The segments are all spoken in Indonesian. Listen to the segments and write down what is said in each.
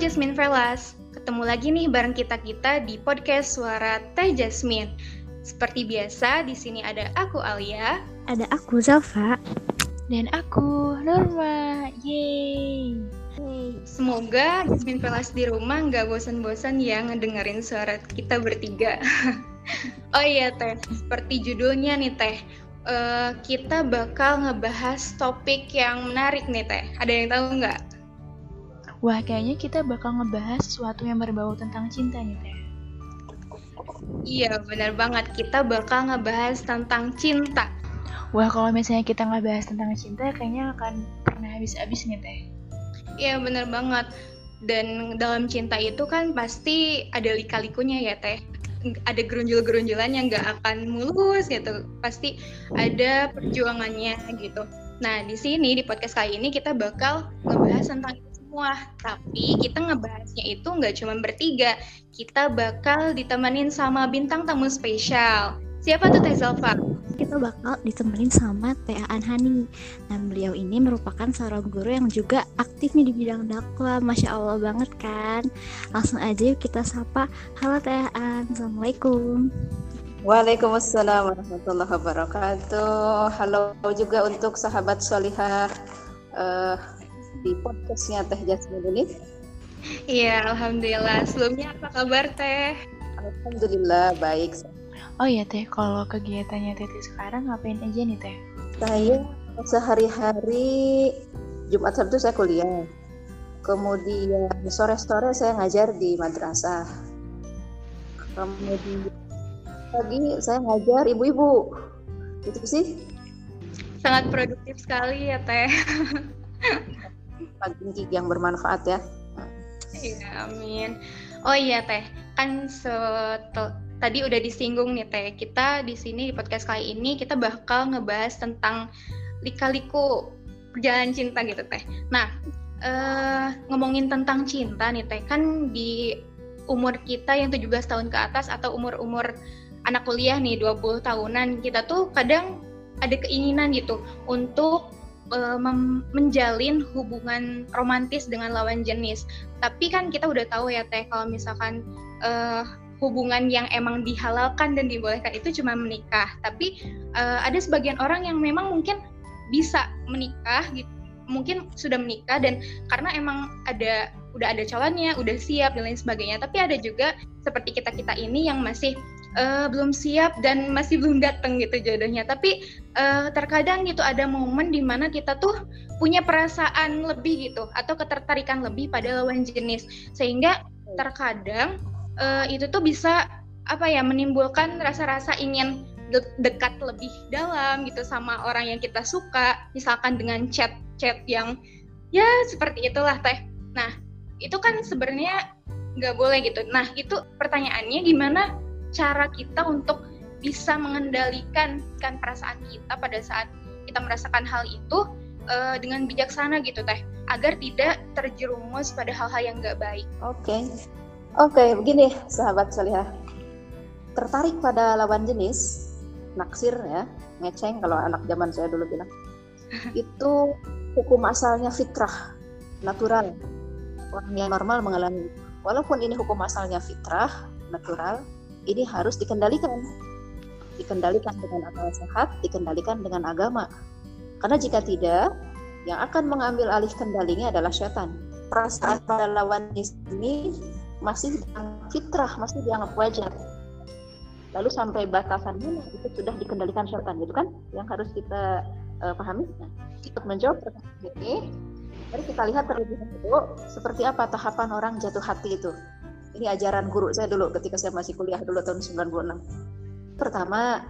Jasmine Velas, ketemu lagi nih bareng kita-kita di podcast Suara Teh Jasmine. Seperti biasa, di sini ada aku Alia, ada aku Zalfa, dan aku Norma. Yeay! Semoga Jasmine Velas di rumah nggak bosan-bosan ya ngedengerin suara kita bertiga. oh iya Teh, seperti judulnya nih Teh, uh, kita bakal ngebahas topik yang menarik nih Teh. Ada yang tahu nggak? Wah, kayaknya kita bakal ngebahas sesuatu yang berbau tentang cinta nih, Teh. Iya, benar banget. Kita bakal ngebahas tentang cinta. Wah, kalau misalnya kita ngebahas tentang cinta, kayaknya akan pernah habis-habis nih, Teh. Iya, benar banget. Dan dalam cinta itu kan pasti ada lika-likunya ya, Teh. Ada gerunjul-gerunjulan yang nggak akan mulus gitu. Pasti ada perjuangannya gitu. Nah, di sini, di podcast kali ini, kita bakal ngebahas tentang semua. Tapi kita ngebahasnya itu nggak cuma bertiga. Kita bakal ditemenin sama bintang tamu spesial. Siapa tuh Teh Zalfa? Kita bakal ditemenin sama Teh Anhani. Nah, beliau ini merupakan seorang guru yang juga aktif nih di bidang dakwah. Masya Allah banget kan? Langsung aja yuk kita sapa. Halo Teh An, Assalamualaikum. Waalaikumsalam warahmatullahi wabarakatuh. Halo juga untuk sahabat solihah uh, di podcastnya Teh Jasmine ini. Iya, alhamdulillah. Sebelumnya apa kabar Teh? Alhamdulillah baik. Oh iya Teh, kalau kegiatannya Teh sekarang ngapain aja nih Teh? Saya sehari-hari Jumat Sabtu saya kuliah. Kemudian sore-sore saya ngajar di madrasah. Kemudian pagi saya ngajar ibu-ibu. Itu sih. Sangat produktif sekali ya Teh. pagi yang bermanfaat ya. Iya, amin. Oh iya Teh, kan setel, tadi udah disinggung nih Teh. Kita di sini di podcast kali ini kita bakal ngebahas tentang lika-liku perjalanan cinta gitu Teh. Nah, eh, ngomongin tentang cinta nih Teh, kan di umur kita yang 17 tahun ke atas atau umur-umur anak kuliah nih 20 tahunan, kita tuh kadang ada keinginan gitu untuk uh, menjalin hubungan romantis dengan lawan jenis. Tapi kan kita udah tahu ya teh kalau misalkan uh, hubungan yang emang dihalalkan dan dibolehkan itu cuma menikah. Tapi uh, ada sebagian orang yang memang mungkin bisa menikah gitu mungkin sudah menikah dan karena emang ada udah ada calonnya, udah siap dan lain sebagainya. Tapi ada juga seperti kita kita ini yang masih uh, belum siap dan masih belum datang gitu jodohnya. Tapi uh, terkadang gitu ada momen di mana kita tuh punya perasaan lebih gitu atau ketertarikan lebih pada lawan jenis. Sehingga terkadang uh, itu tuh bisa apa ya menimbulkan rasa-rasa ingin de dekat lebih dalam gitu sama orang yang kita suka. Misalkan dengan chat-chat yang ya seperti itulah teh. Nah itu kan sebenarnya nggak boleh gitu. Nah itu pertanyaannya gimana cara kita untuk bisa mengendalikan kan perasaan kita pada saat kita merasakan hal itu uh, dengan bijaksana gitu teh. Agar tidak terjerumus pada hal-hal yang nggak baik. Oke, okay. oke okay, begini sahabat salihah tertarik pada lawan jenis naksir ya ngeceng kalau anak zaman saya dulu bilang. Itu hukum asalnya fitrah natural. Orang yang normal mengalami walaupun ini hukum asalnya fitrah natural ini harus dikendalikan. Dikendalikan dengan akal sehat, dikendalikan dengan agama. Karena jika tidak, yang akan mengambil alih kendalinya adalah syaitan. Perasaan pada lawan ini masih dianggap fitrah, masih dianggap wajar. Lalu sampai batasan mana itu sudah dikendalikan syaitan, gitu kan? Yang harus kita uh, pahami. Nah, untuk menjawab pertanyaan ini, mari kita lihat terlebih dahulu seperti apa tahapan orang jatuh hati itu ini ajaran guru saya dulu ketika saya masih kuliah dulu tahun 96 pertama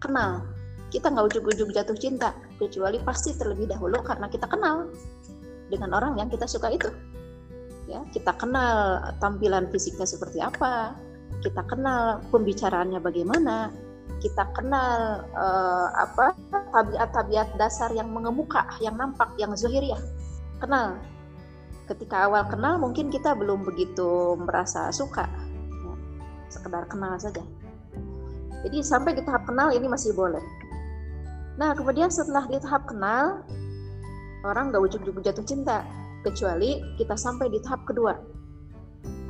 kenal. Kita nggak ujuk-ujuk jatuh cinta kecuali pasti terlebih dahulu karena kita kenal dengan orang yang kita suka itu. Ya kita kenal tampilan fisiknya seperti apa kita kenal pembicaraannya bagaimana kita kenal uh, apa tabiat-tabiat dasar yang mengemuka yang nampak yang zuhiriyah kenal ketika awal kenal mungkin kita belum begitu merasa suka. Ya, sekedar kenal saja. Jadi sampai di tahap kenal ini masih boleh. Nah kemudian setelah di tahap kenal orang gak ujuk-ujuk jatuh cinta. Kecuali kita sampai di tahap kedua.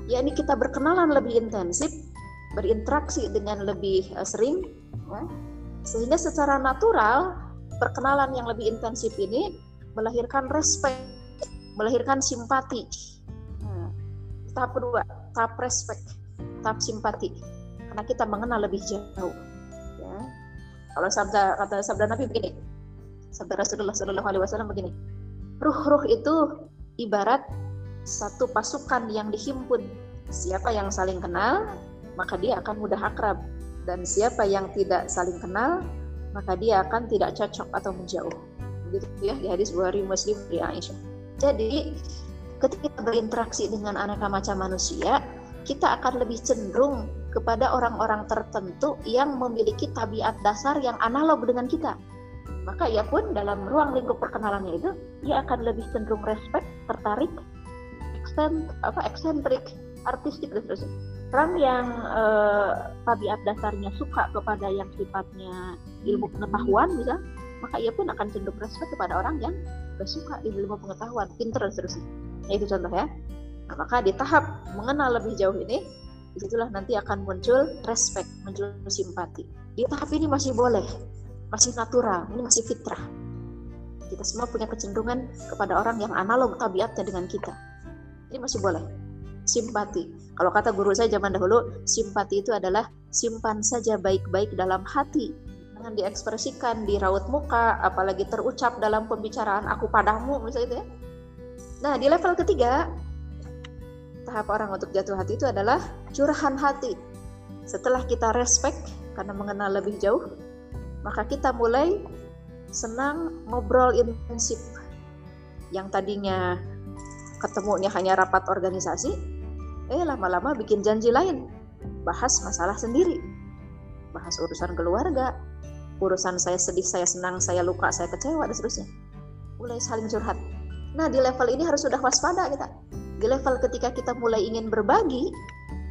Yakni kita berkenalan lebih intensif berinteraksi dengan lebih uh, sering ya. sehingga secara natural perkenalan yang lebih intensif ini melahirkan respect melahirkan simpati. Nah, tahap kedua tahap respect tahap simpati. Karena kita mengenal lebih jauh. Ya. Kalau sabda kata sabda Nabi begini sabda Rasulullah Shallallahu Alaihi Wasallam begini ruh-ruh itu ibarat satu pasukan yang dihimpun. Siapa yang saling kenal maka dia akan mudah akrab. Dan siapa yang tidak saling kenal maka dia akan tidak cocok atau menjauh. Gitu ya di hadis Bukhari Muslim dari Aisyah jadi ketika berinteraksi dengan aneka macam manusia kita akan lebih cenderung kepada orang-orang tertentu yang memiliki tabiat dasar yang analog dengan kita. Maka ia pun dalam ruang lingkup perkenalannya itu ia akan lebih cenderung respect tertarik eksent apa eksentrik artistik dan seterusnya. Orang yang eh, tabiat dasarnya suka kepada yang sifatnya ilmu pengetahuan bisa maka ia pun akan cenderung respect kepada orang yang gak suka ilmu pengetahuan. Pinter dan seterusnya. Nah, itu contoh ya. Nah, maka di tahap mengenal lebih jauh ini di situlah nanti akan muncul respect muncul simpati. Di tahap ini masih boleh masih natural ini masih fitrah. Kita semua punya kecenderungan kepada orang yang analog tabiatnya dengan kita. Ini masih boleh. Simpati. Kalau kata guru saya zaman dahulu, simpati itu adalah simpan saja baik-baik dalam hati. Jangan diekspresikan di raut muka, apalagi terucap dalam pembicaraan aku padamu misalnya itu ya. Nah, di level ketiga, tahap orang untuk jatuh hati itu adalah curahan hati. Setelah kita respect karena mengenal lebih jauh, maka kita mulai senang ngobrol intensif. Yang tadinya ketemunya hanya rapat organisasi, eh lama-lama bikin janji lain bahas masalah sendiri bahas urusan keluarga urusan saya sedih saya senang saya luka saya kecewa dan seterusnya. Mulai saling curhat. Nah di level ini harus sudah waspada kita. Di level ketika kita mulai ingin berbagi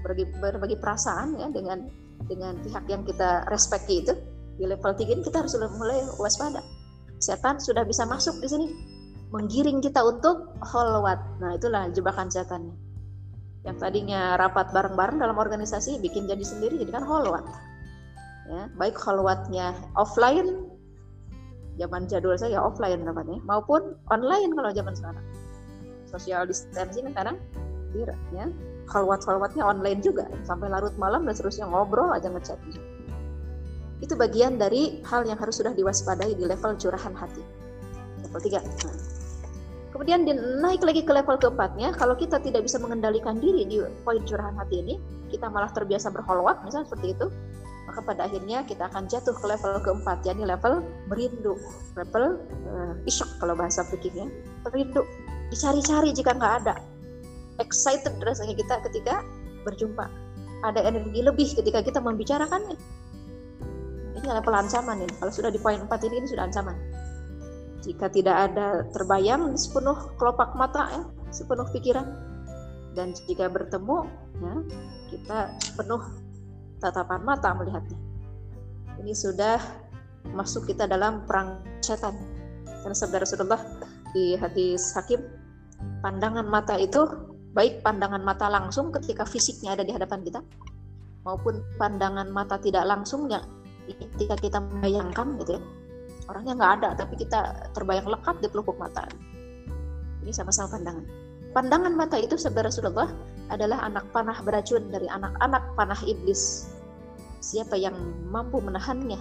berbagi, berbagi perasaan ya dengan dengan pihak yang kita respect itu di level 3 ini kita harus sudah mulai waspada. Setan sudah bisa masuk di sini menggiring kita untuk holwat. Nah itulah jebakan setannya. Yang tadinya rapat bareng-bareng dalam organisasi bikin jadi sendiri jadi kan holwat ya baik holwatnya offline zaman jadul saya offline namanya maupun online kalau zaman sekarang. Social distancing sekarang ya. Holwat holwatnya online juga sampai larut malam dan seterusnya ngobrol aja ngechat. Itu bagian dari hal yang harus sudah diwaspadai di level curahan hati. Level 3 nah, Kemudian naik lagi ke level keempatnya, kalau kita tidak bisa mengendalikan diri di poin curahan hati ini, kita malah terbiasa berholwat, misalnya seperti itu, maka pada akhirnya kita akan jatuh ke level keempat, yakni level merindu, level uh, isyok kalau bahasa fikihnya, merindu, dicari-cari jika nggak ada, excited rasanya kita ketika berjumpa, ada energi lebih ketika kita membicarakannya. Ini level ancaman ini, kalau sudah di poin empat ini, ini sudah ancaman. Jika tidak ada terbayang sepenuh kelopak mata ya, sepenuh pikiran. Dan jika bertemu, ya, kita penuh tatapan mata melihatnya. Ini sudah masuk kita dalam perang setan. Karena saudara Rasulullah di hadis Hakim, pandangan mata itu baik pandangan mata langsung ketika fisiknya ada di hadapan kita, maupun pandangan mata tidak langsung ya ketika kita membayangkan gitu ya orangnya nggak ada tapi kita terbayang lekat di pelupuk mata ini sama-sama pandangan pandangan mata itu saudara Rasulullah adalah anak panah beracun dari anak-anak panah iblis siapa yang mampu menahannya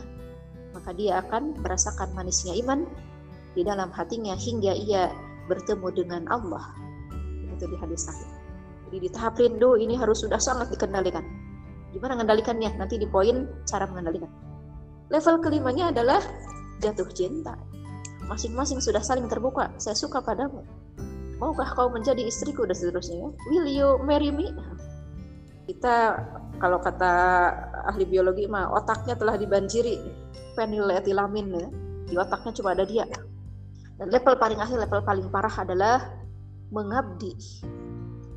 maka dia akan merasakan manisnya iman di dalam hatinya hingga ia bertemu dengan Allah itu di hadis sahih jadi di tahap rindu ini harus sudah sangat dikendalikan gimana mengendalikannya nanti di poin cara mengendalikan level kelimanya adalah jatuh cinta. Masing-masing sudah saling terbuka. Saya suka padamu. Maukah kau menjadi istriku dan seterusnya? Will you marry me? Kita kalau kata ahli biologi mah otaknya telah dibanjiri feniletilamin ya. Di otaknya cuma ada dia. Dan level paling akhir, level paling parah adalah mengabdi.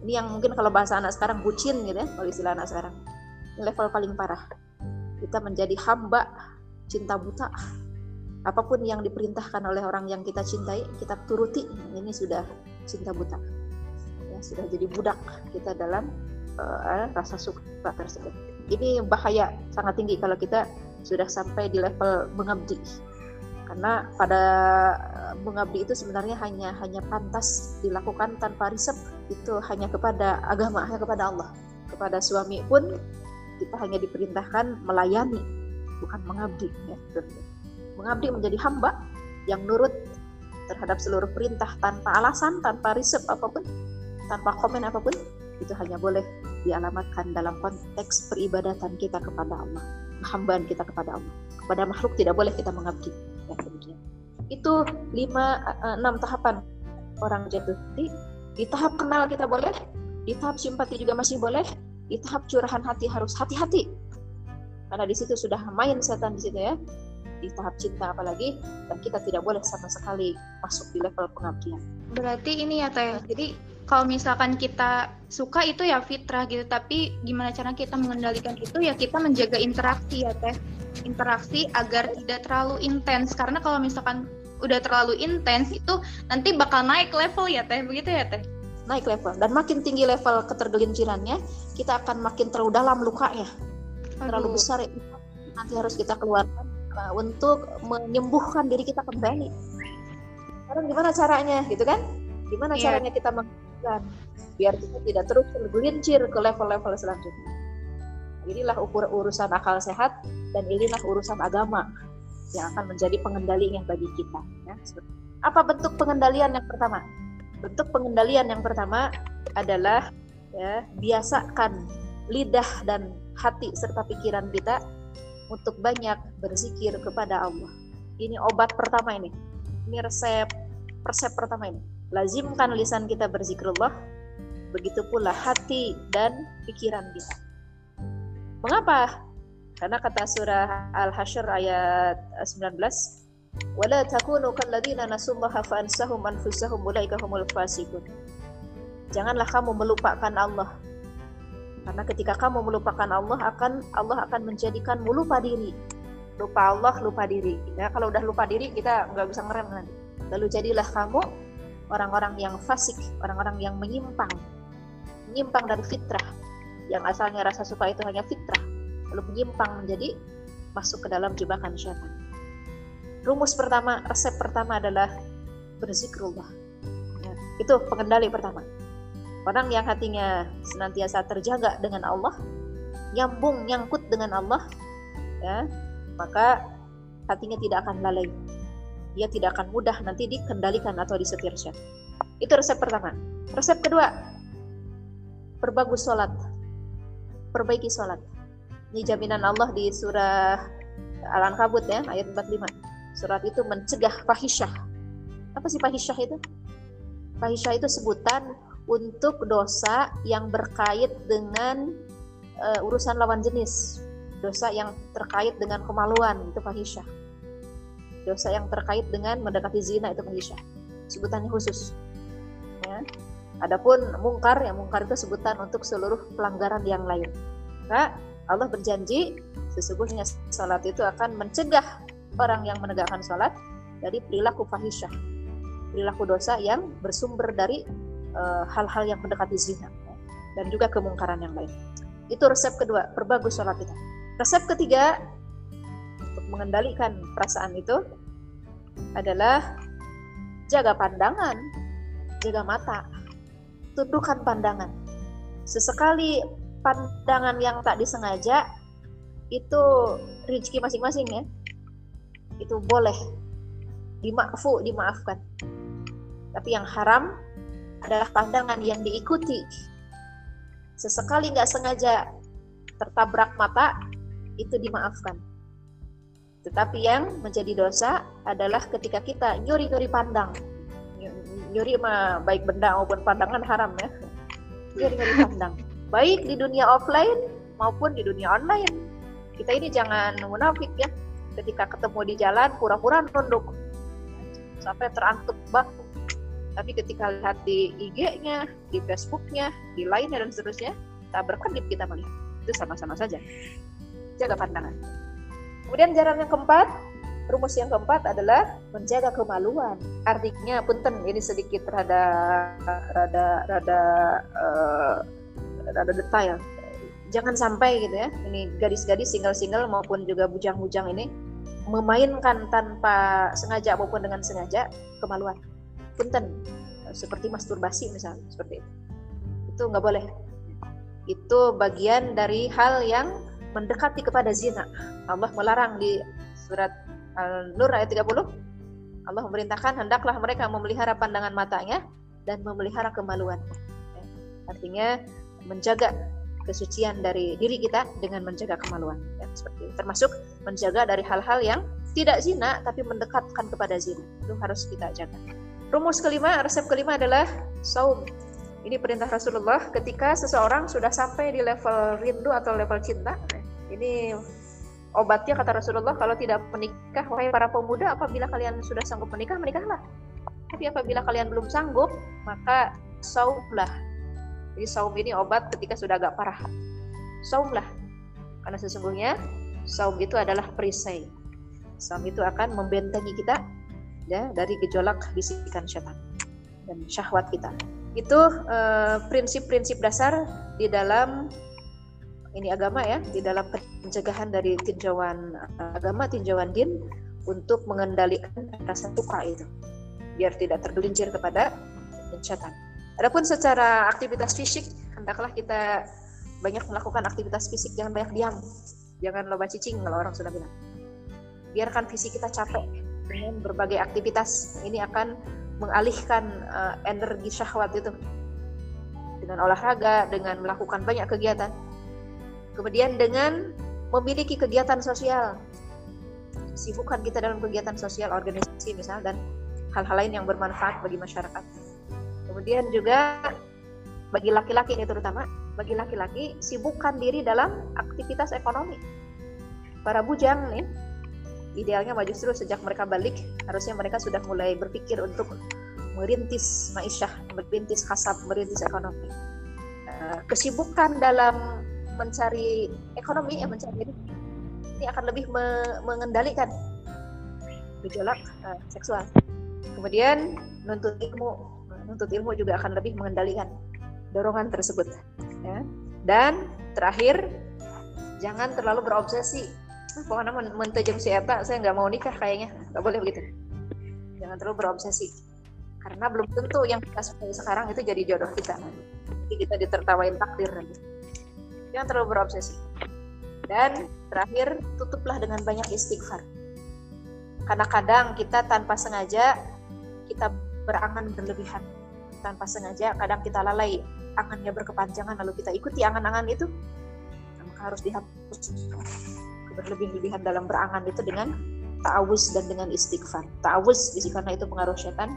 Ini yang mungkin kalau bahasa anak sekarang bucin gitu ya, kalau istilah anak sekarang. Level paling parah. Kita menjadi hamba cinta buta apa pun yang diperintahkan oleh orang yang kita cintai kita turuti ini sudah cinta buta. Ya sudah jadi budak kita dalam uh, rasa suka tersebut. Ini bahaya sangat tinggi kalau kita sudah sampai di level mengabdi. Karena pada eh, mengabdi itu sebenarnya hanya hanya pantas dilakukan tanpa riset itu hanya kepada agama hanya kepada Allah. Kepada suami pun kita hanya diperintahkan melayani bukan mengabdi. Ya mengabdi menjadi hamba yang nurut terhadap seluruh perintah tanpa alasan tanpa riset apa pun tanpa komen apa pun itu hanya boleh dialamatkan dalam konteks peribadatan kita kepada Allah, hambaan kita kepada Allah. Kepada makhluk tidak boleh kita mengabdi. Ya, demikian. Itu lima eh, enam tahapan orang jatuh. Di, di tahap kenal kita boleh, di tahap simpati juga masih boleh, di tahap curahan hati harus hati-hati. Karena di situ sudah main setan di situ ya. Di tahap cinta apalagi dan kita tidak boleh sama sekali masuk di level pengabdian. Berarti ini ya Teh. Jadi kalau misalkan kita suka itu ya fitrah gitu tapi gimana cara kita mengendalikan itu ya kita menjaga interaksi ya teh. Interaksi agar tidak terlalu intens. Karena kalau misalkan udah terlalu intens itu nanti bakal naik level ya teh. Begitu ya teh? Naik level. Dan makin tinggi level ketergelincirannya kita akan makin terlalu dalam lukanya. Aduh. terlalu besar ya nanti harus kita keluarkan untuk menyembuhkan diri kita kembali sekarang gimana caranya gitu kan gimana yeah. caranya kita menggunakan biar kita tidak terus tergelincir ke level-level selanjutnya inilah ukur urusan akal sehat dan inilah urusan agama yang akan menjadi pengendalinya bagi kita ya. apa bentuk pengendalian yang pertama bentuk pengendalian yang pertama adalah ya biasakan lidah dan hati serta pikiran kita untuk banyak berzikir kepada Allah ini obat pertama ini ini resep resep pertama ini lazimkan lisan kita berzikrullah, begitu pula hati dan pikiran kita. Mengapa? Karena kata surah Al-Hasyr ayat 19, "Wala takunu kalladzina nasullaha fa'ansahum anfusahum ulaika humul fasiqun." Janganlah kamu melupakan Allah. Karena ketika kamu melupakan Allah akan Allah akan menjadikanmu lupa diri. Lupa Allah, lupa diri. Ya, kalau udah lupa diri kita nggak bisa ngerem nanti. Lalu jadilah kamu orang-orang yang fasik, orang-orang yang menyimpang, menyimpang dari fitrah, yang asalnya rasa suka itu hanya fitrah, lalu menyimpang menjadi masuk ke dalam jebakan syaitan. Rumus pertama, resep pertama adalah berzikrullah. Ya, itu pengendali pertama. Orang yang hatinya senantiasa terjaga dengan Allah, nyambung, nyangkut dengan Allah, ya, maka hatinya tidak akan lalai dia tidak akan mudah nanti dikendalikan atau disetir. Itu resep pertama. Resep kedua, perbagus sholat. Perbaiki sholat. Ini jaminan Allah di surah Al-Ankabut ya, ayat 45. Surat itu mencegah fahisyah. Apa sih fahisyah itu? Fahisyah itu sebutan untuk dosa yang berkait dengan uh, urusan lawan jenis. Dosa yang terkait dengan kemaluan, itu fahisyah. Dosa yang terkait dengan mendekati zina itu fahisyah. Sebutannya khusus. Ya. Adapun mungkar ya mungkar itu sebutan untuk seluruh pelanggaran yang lain. Maka Allah berjanji sesungguhnya salat itu akan mencegah orang yang menegakkan salat dari perilaku fahisyah perilaku dosa yang bersumber dari hal-hal uh, yang mendekati zina ya, dan juga kemungkaran yang lain itu resep kedua perbagus sholat kita resep ketiga mengendalikan perasaan itu adalah jaga pandangan, jaga mata, tundukkan pandangan. Sesekali pandangan yang tak disengaja itu rezeki masing-masing ya. Itu boleh dimakfu, dimaafkan. Tapi yang haram adalah pandangan yang diikuti. Sesekali nggak sengaja tertabrak mata, itu dimaafkan tetapi yang menjadi dosa adalah ketika kita nyuri-nyuri pandang. Nyuri mah baik benda maupun pandangan haram ya. Nyuri-nyuri pandang. Baik di dunia offline maupun di dunia online. Kita ini jangan munafik ya. Ketika ketemu di jalan pura-pura nunduk. Sampai terantuk baku. Tapi ketika lihat di IG-nya, di Facebook-nya, di lainnya dan seterusnya, tak berkedip kita melihat. Itu sama-sama saja. Jaga pandangan. Kemudian jalan yang keempat, rumus yang keempat adalah menjaga kemaluan. Artinya punten ini sedikit rada rada rada uh, rada detail. Jangan sampai gitu ya. Ini gadis-gadis single-single maupun juga bujang-bujang ini memainkan tanpa sengaja maupun dengan sengaja kemaluan. Punten seperti masturbasi misalnya seperti itu. Itu nggak boleh. Itu bagian dari hal yang mendekati kepada zina. Allah melarang di surat Al-Nur ayat 30 Allah memerintahkan hendaklah mereka memelihara pandangan matanya dan memelihara kemaluan. Artinya menjaga kesucian dari diri kita dengan menjaga kemaluan. Ya, seperti itu. Termasuk menjaga dari hal-hal yang tidak zina tapi mendekatkan kepada zina. Itu harus kita jaga. Rumus kelima, resep kelima adalah saum. Ini perintah Rasulullah ketika seseorang sudah sampai di level rindu atau level cinta. Ini obatnya kata Rasulullah kalau tidak menikah wahai para pemuda apabila kalian sudah sanggup menikah menikahlah. Tapi apabila kalian belum sanggup maka saumlah. Jadi saum ini obat ketika sudah agak parah. Saumlah. Karena sesungguhnya saum itu adalah perisai. Saum itu akan membentengi kita ya dari gejolak bisikan syaitan dan syahwat kita. Itu eh, prinsip-prinsip uh, dasar di dalam ini agama ya di dalam pencegahan dari tinjauan eh, agama tinjauan din untuk mengendalikan rasa suka itu biar tidak tergelincir kepada setan. Adapun secara aktivitas fisik hendaklah kita banyak melakukan aktivitas fisik jangan banyak diam. Jangan loba cicing kalau orang sudah bilang. Biarkan fisik kita capek dengan berbagai aktivitas ini akan mengalihkan uh, energi syahwat itu dengan olahraga dengan melakukan banyak kegiatan Kemudian dengan memiliki kegiatan sosial, sibukkan kita dalam kegiatan sosial organisasi misalnya dan hal-hal lain yang bermanfaat bagi masyarakat. Kemudian juga bagi laki-laki ini terutama, bagi laki-laki sibukkan diri dalam aktivitas ekonomi. Para bujang nih, idealnya mah justru sejak mereka balik, harusnya mereka sudah mulai berpikir untuk merintis maisyah, merintis kasab, merintis ekonomi. Eh, kesibukan dalam mencari ekonomi ya mencari ini akan lebih me mengendalikan gejolak uh, seksual. Kemudian nuntut ilmu, nuntut ilmu juga akan lebih mengendalikan dorongan tersebut. Ya. Dan terakhir, jangan terlalu berobsesi. Pokoknya mentajam si Eta, saya nggak mau nikah kayaknya, nggak boleh begitu. Jangan terlalu berobsesi, karena belum tentu yang kita sukai sekarang itu jadi jodoh kita. Nanti kita ditertawain takdir nanti jangan terlalu berobsesi. Dan terakhir tutuplah dengan banyak istighfar. Karena kadang kita tanpa sengaja kita berangan berlebihan. Tanpa sengaja kadang kita lalai angannya berkepanjangan lalu kita ikuti angan-angan itu maka harus dihapus berlebih-lebihan dalam berangan itu dengan ta'awuz dan dengan istighfar ta'awuz bisi karena itu pengaruh setan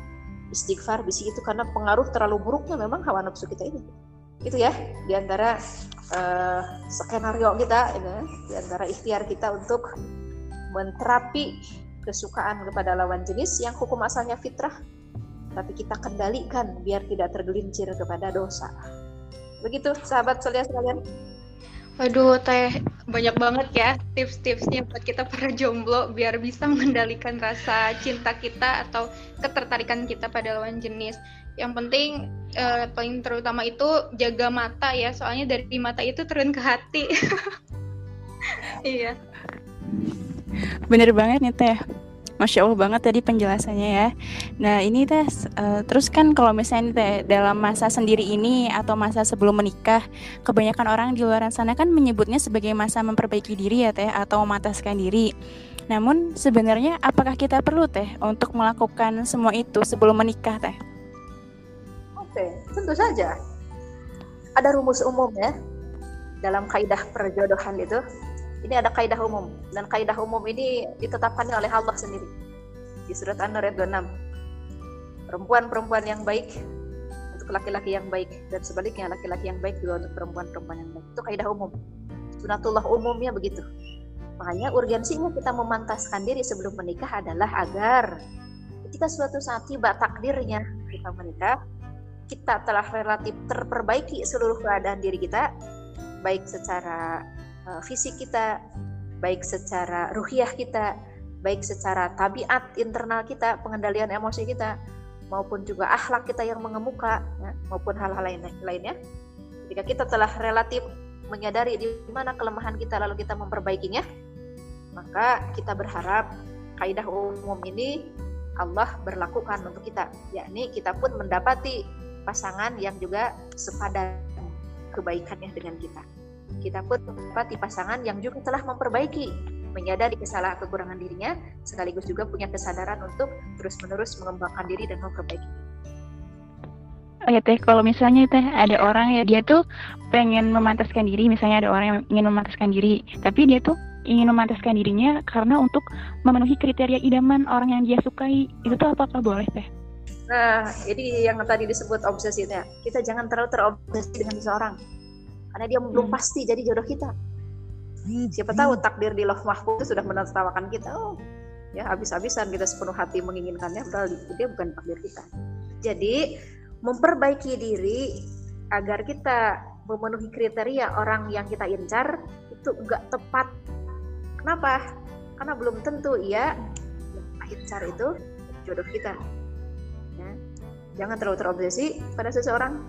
istighfar bisi itu karena pengaruh terlalu buruknya memang hawa nafsu kita ini itu ya di antara uh, skenario kita ini di antara ikhtiar kita untuk menterapi kesukaan kepada lawan jenis yang hukum asalnya fitrah tapi kita kendalikan biar tidak tergelincir kepada dosa. Begitu sahabat sekalian. Waduh, teh banyak banget ya tips-tipsnya buat kita para jomblo biar bisa mengendalikan rasa cinta kita atau ketertarikan kita pada lawan jenis. Yang penting uh, paling terutama itu jaga mata ya soalnya dari mata itu turun ke hati. Iya. Bener banget nih teh Masya Allah banget tadi penjelasannya ya. Nah ini teh uh, terus kan kalau misalnya teh dalam masa sendiri ini atau masa sebelum menikah, kebanyakan orang di luar sana kan menyebutnya sebagai masa memperbaiki diri ya teh atau memataskan diri. Namun sebenarnya apakah kita perlu teh untuk melakukan semua itu sebelum menikah teh? Oke, tentu saja. Ada rumus umum ya dalam kaidah perjodohan itu. Ini ada kaidah umum dan kaidah umum ini ditetapkan oleh Allah sendiri di surat An-Nur ayat 26. Perempuan-perempuan yang baik untuk laki-laki yang baik dan sebaliknya laki-laki yang baik juga untuk perempuan-perempuan yang baik. Itu kaidah umum. Sunatullah umumnya begitu. Makanya urgensinya kita memantaskan diri sebelum menikah adalah agar ketika suatu saat tiba takdirnya kita menikah, kita telah relatif terperbaiki seluruh keadaan diri kita, baik secara fisik kita, baik secara ruhiah kita, baik secara tabiat internal kita, pengendalian emosi kita, maupun juga akhlak kita yang mengemuka, ya, maupun hal-hal lain lainnya. Jika kita telah relatif menyadari di mana kelemahan kita lalu kita memperbaikinya, maka kita berharap kaidah umum ini Allah berlakukan untuk kita, yakni kita pun mendapati pasangan yang juga sepadan kebaikannya dengan kita. Kita pun mendapati pasangan yang juga telah memperbaiki menyadari kesalahan kekurangan dirinya, sekaligus juga punya kesadaran untuk terus-menerus mengembangkan diri dan memperbaiki. Oh ya teh, kalau misalnya teh ada orang ya dia tuh pengen memantaskan diri, misalnya ada orang yang ingin memantaskan diri, tapi dia tuh ingin memantaskan dirinya karena untuk memenuhi kriteria idaman orang yang dia sukai, itu tuh apakah boleh teh? Nah, jadi yang tadi disebut obsesi ya, kita jangan terlalu terobsesi dengan seseorang, karena dia belum hmm. pasti jadi jodoh kita. Siapa tahu takdir di loh mahfud itu sudah menertawakan kita. Oh ya habis-habisan kita sepenuh hati menginginkannya padahal dia bukan takdir kita. Jadi memperbaiki diri agar kita memenuhi kriteria orang yang kita incar itu enggak tepat. Kenapa? Karena belum tentu ya incar itu jodoh kita. Ya. jangan terlalu terobsesi pada seseorang.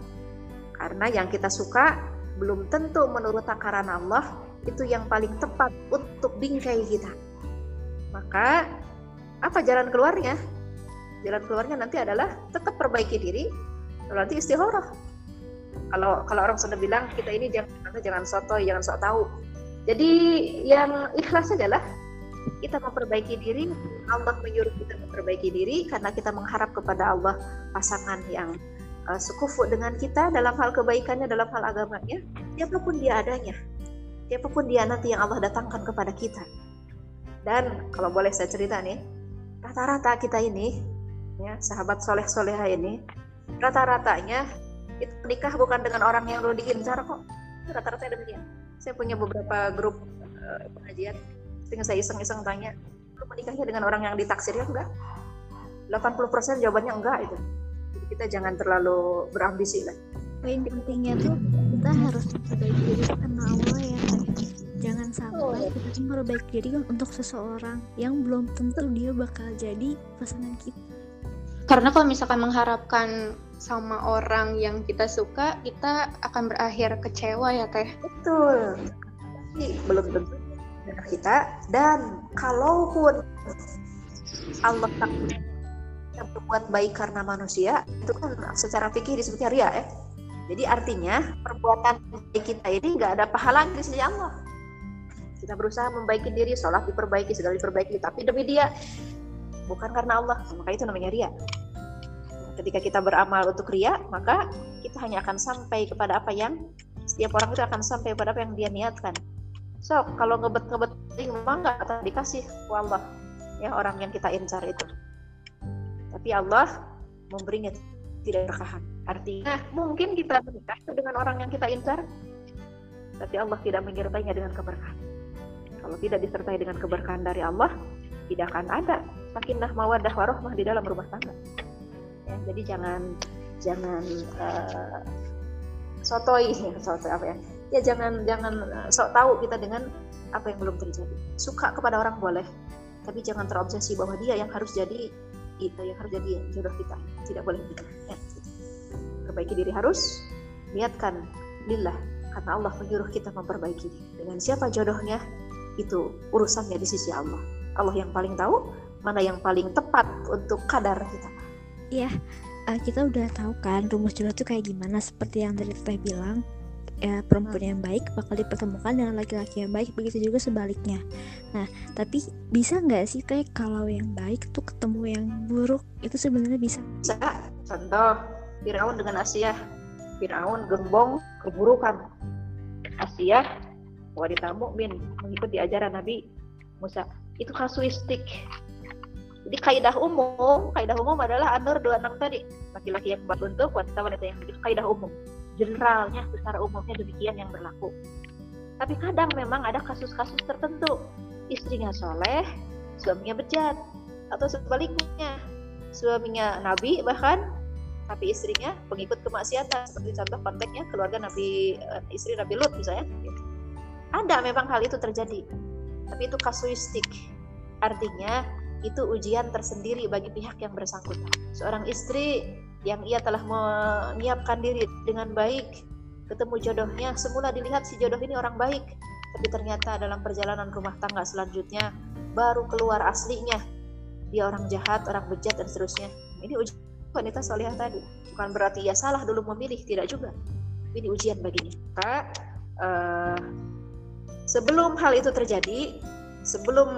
Karena yang kita suka belum tentu menurut takaran Allah itu yang paling tepat untuk bingkai kita. Maka apa jalan keluarnya? Jalan keluarnya nanti adalah tetap perbaiki diri, nanti istikharah. Kalau kalau orang sudah bilang kita ini jangan jangan soto, jangan sok tahu. Jadi yang ikhlas adalah kita memperbaiki diri, Allah menyuruh kita memperbaiki diri karena kita mengharap kepada Allah pasangan yang uh, sekufu dengan kita dalam hal kebaikannya, dalam hal agamanya, siapa pun dia adanya siapa pun dia nanti yang Allah datangkan kepada kita. Dan kalau boleh saya cerita nih, rata-rata kita ini, ya sahabat soleh soleha ini, rata-ratanya itu menikah bukan dengan orang yang lo diincar kok. Rata-rata demikian. Saya punya beberapa grup uh, pengajian, sehingga saya iseng-iseng tanya, lo menikahnya dengan orang yang ditaksir ya enggak? 80% jawabannya enggak itu. Jadi kita jangan terlalu berambisi lah. Poin pentingnya tuh kita harus memperbaiki diri karena Allah ya jangan sampai kita memperbaiki diri untuk seseorang yang belum tentu dia bakal jadi pasangan kita. Karena kalau misalkan mengharapkan sama orang yang kita suka kita akan berakhir kecewa ya teh. Betul. Tapi belum tentu kita dan kalaupun Allah tak yang berbuat baik karena manusia itu kan secara fikih disebutnya ria ya jadi artinya perbuatan kita ini nggak ada pahala di sisi Allah. Kita berusaha membaiki diri, sholat diperbaiki, segala diperbaiki, tapi demi dia, bukan karena Allah. Maka itu namanya ria. Ketika kita beramal untuk ria, maka kita hanya akan sampai kepada apa yang setiap orang itu akan sampai pada apa yang dia niatkan. So, kalau ngebet-ngebet memang nggak akan dikasih Allah ya orang yang kita incar itu. Tapi Allah memberinya tidak berkahan. Artinya mungkin kita menikah dengan orang yang kita incar, tapi Allah tidak menyertainya dengan keberkahan. Kalau tidak disertai dengan keberkahan dari Allah, tidak akan ada sakinah mawadah warohmah di dalam rumah tangga. Ya, jadi jangan jangan uh, sotoi, sotoi apa ya? Ya jangan jangan uh, sok tahu kita dengan apa yang belum terjadi. Suka kepada orang boleh, tapi jangan terobsesi bahwa dia yang harus jadi itu yang harus jadi jodoh kita. Tidak boleh gitu. Ya. Memperbaiki diri harus niatkan lillah karena Allah menyuruh kita memperbaiki. Dengan siapa jodohnya? Itu urusannya di sisi Allah. Allah yang paling tahu mana yang paling tepat untuk kadar kita. Iya uh, kita udah tahu kan rumus jodoh itu kayak gimana seperti yang dari Teh bilang ya perempuan yang baik bakal dipertemukan dengan laki-laki yang baik begitu juga sebaliknya nah tapi bisa nggak sih teh kalau yang baik tuh ketemu yang buruk itu sebenarnya bisa bisa contoh Firaun dengan Asia. Firaun gembong keburukan. Asia wanita mukmin mengikuti ajaran Nabi Musa. Itu kasuistik. Jadi kaidah umum, kaidah umum adalah Anur 26 tadi. Laki-laki yang buat untuk wanita-wanita yang begitu kaidah umum. Generalnya secara umumnya demikian yang berlaku. Tapi kadang memang ada kasus-kasus tertentu. Istrinya soleh, suaminya bejat. Atau sebaliknya, suaminya nabi bahkan tapi istrinya pengikut kemaksiatan seperti contoh konteksnya keluarga Nabi eh, istri Nabi Lut misalnya ada memang hal itu terjadi tapi itu kasuistik Artinya itu ujian tersendiri bagi pihak yang bersangkutan. Seorang istri yang ia telah menyiapkan diri dengan baik, ketemu jodohnya, semula dilihat si jodoh ini orang baik, tapi ternyata dalam perjalanan rumah tangga selanjutnya baru keluar aslinya. Dia orang jahat, orang bejat dan seterusnya. Ini ujian wanita solihah tadi. Bukan berarti ia salah dulu memilih, tidak juga. Ini ujian baginya. Maka uh, sebelum hal itu terjadi, sebelum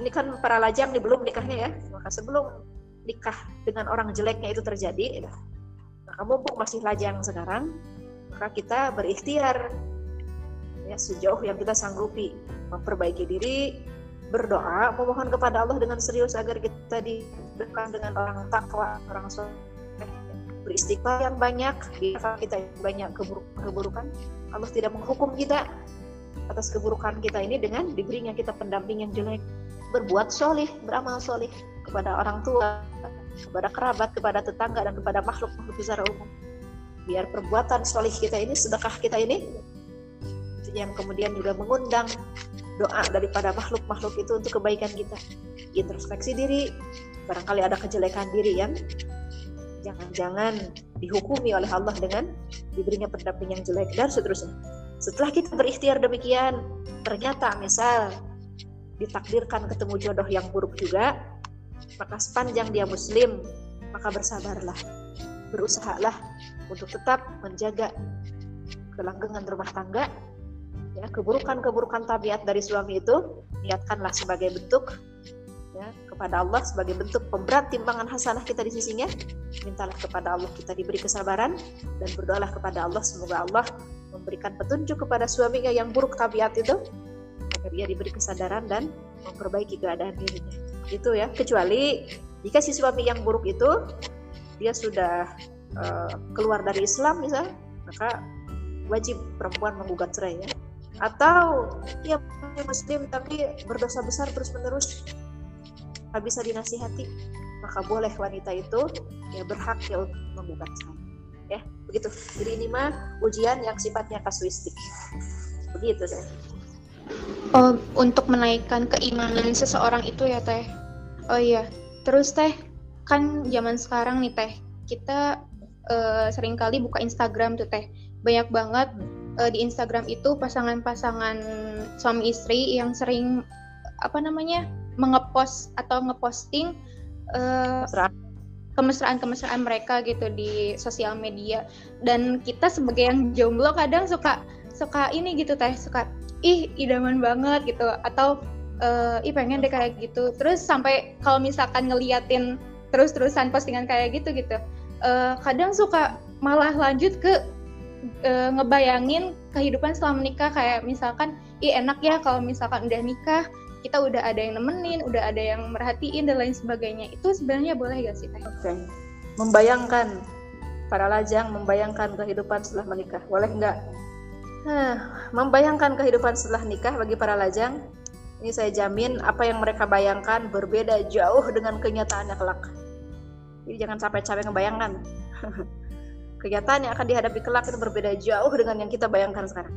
ini kan para lajang nih belum nikahnya ya maka sebelum nikah dengan orang jeleknya itu terjadi maka mumpung masih lajang sekarang maka kita berikhtiar ya sejauh yang kita sanggupi memperbaiki diri berdoa memohon kepada Allah dengan serius agar kita diberikan dengan orang takwa orang soleh beristighfar yang banyak kita banyak keburukan Allah tidak menghukum kita atas keburukan kita ini dengan diberinya kita pendamping yang jelek berbuat solih beramal solih kepada orang tua kepada kerabat kepada tetangga dan kepada makhluk makhluk secara umum. Biar perbuatan solih kita ini sedekah kita ini yang kemudian juga mengundang doa daripada makhluk-makhluk itu untuk kebaikan kita. Introspeksi diri barangkali ada kejelekan diri yang jangan-jangan dihukumi oleh Allah dengan diberinya pendamping yang jelek dan seterusnya. Setelah kita berikhtiar demikian, ternyata misal ditakdirkan ketemu jodoh yang buruk juga, maka sepanjang dia muslim, maka bersabarlah. Berusahalah untuk tetap menjaga kelanggengan rumah tangga. Ya, keburukan-keburukan tabiat dari suami itu niatkanlah sebagai bentuk ya, kepada Allah sebagai bentuk pemberat timbangan hasanah kita di sisinya. Mintalah kepada Allah kita diberi kesabaran dan berdoalah kepada Allah semoga Allah memberikan petunjuk kepada suaminya yang buruk tabiat itu agar ia diberi kesadaran dan memperbaiki keadaan dirinya. Itu ya, kecuali jika si suami yang buruk itu dia sudah uh, keluar dari Islam misalnya, maka wajib perempuan menggugat cerai ya. Atau dia muslim tapi berdosa besar terus-menerus tak bisa dinasihati, maka boleh wanita itu ya berhak ya untuk menggugat cerai ya. Begitu. Jadi ini mah ujian yang sifatnya kasuistik. Begitu deh oh untuk menaikkan keimanan seseorang itu ya teh. Oh iya. Terus teh kan zaman sekarang nih teh kita uh, sering kali buka Instagram tuh teh. Banyak banget uh, di Instagram itu pasangan-pasangan suami istri yang sering apa namanya mengepost atau ngeposting uh, kemesraan-kemesraan mereka gitu di sosial media. Dan kita sebagai yang jomblo kadang suka suka ini gitu teh suka ih idaman banget gitu atau uh, ih pengen deh kayak gitu terus sampai kalau misalkan ngeliatin terus-terusan postingan kayak gitu gitu uh, kadang suka malah lanjut ke uh, ngebayangin kehidupan setelah menikah kayak misalkan ih enak ya kalau misalkan udah nikah kita udah ada yang nemenin, udah ada yang merhatiin dan lain sebagainya. Itu sebenarnya boleh gak sih? Oke. Okay. Membayangkan para lajang membayangkan kehidupan setelah menikah. Boleh nggak? Nah, membayangkan kehidupan setelah nikah bagi para lajang, ini saya jamin apa yang mereka bayangkan berbeda jauh dengan kenyataannya kelak. Jadi jangan sampai capek ngebayangkan. Kenyataan yang akan dihadapi kelak itu berbeda jauh dengan yang kita bayangkan sekarang.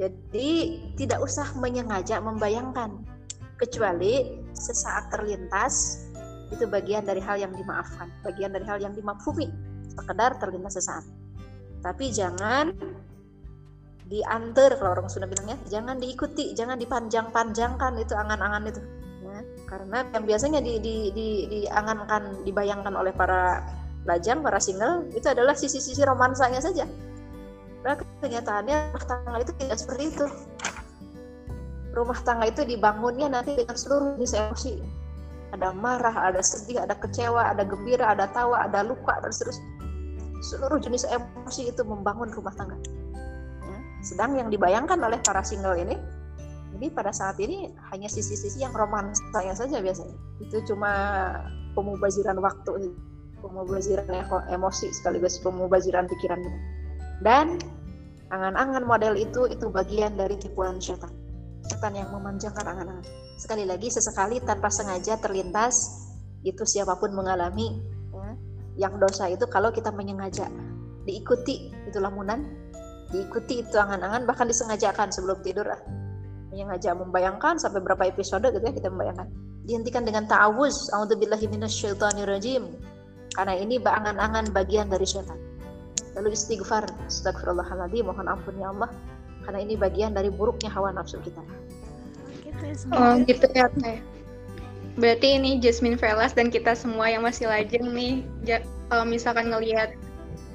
Jadi tidak usah menyengaja membayangkan, kecuali sesaat terlintas itu bagian dari hal yang dimaafkan, bagian dari hal yang dimafhumi, sekedar terlintas sesaat. Tapi jangan diantar kalau orang Sunda bilangnya, jangan diikuti, jangan dipanjang-panjangkan itu angan-angan itu. Ya, karena yang biasanya di, di, di, diangankan, dibayangkan oleh para lajang, para single itu adalah sisi-sisi romansanya saja Nah, kenyataannya rumah tangga itu tidak seperti itu. Rumah tangga itu dibangunnya nanti dengan seluruh jenis emosi. Ada marah, ada sedih, ada kecewa, ada gembira, ada tawa, ada luka, dan seterusnya. Seluruh jenis emosi itu membangun rumah tangga. Ya. Sedang yang dibayangkan oleh para single ini, ini pada saat ini hanya sisi-sisi yang romansanya saja biasanya. Itu cuma pemubaziran waktu, pemubaziran emosi sekaligus pemubaziran pikiran dan angan-angan model itu itu bagian dari tipuan setan setan yang memanjangkan angan-angan sekali lagi sesekali tanpa sengaja terlintas itu siapa pun mengalami. Yang dosa itu kalau kita menyengaja. Diikuti itu lamunan diikuti itu angan-angan bahkan disengajakan sebelum tidur ah. yang ngajak membayangkan sampai berapa episode gitu ya kita membayangkan. Dihentikan dengan ta'awuz a'udzubillahi minasyaitonirrajim. Karena ini angan-angan bagian dari syaitan. Lalu istighfar astagfirullahaladzim mohon ampun ya Allah. Karena ini bagian dari buruknya hawa nafsu kita. Gitu ya, oh gitu ya teh berarti ini Jasmine Velas dan kita semua yang masih lajeng nih kalau misalkan ngelihat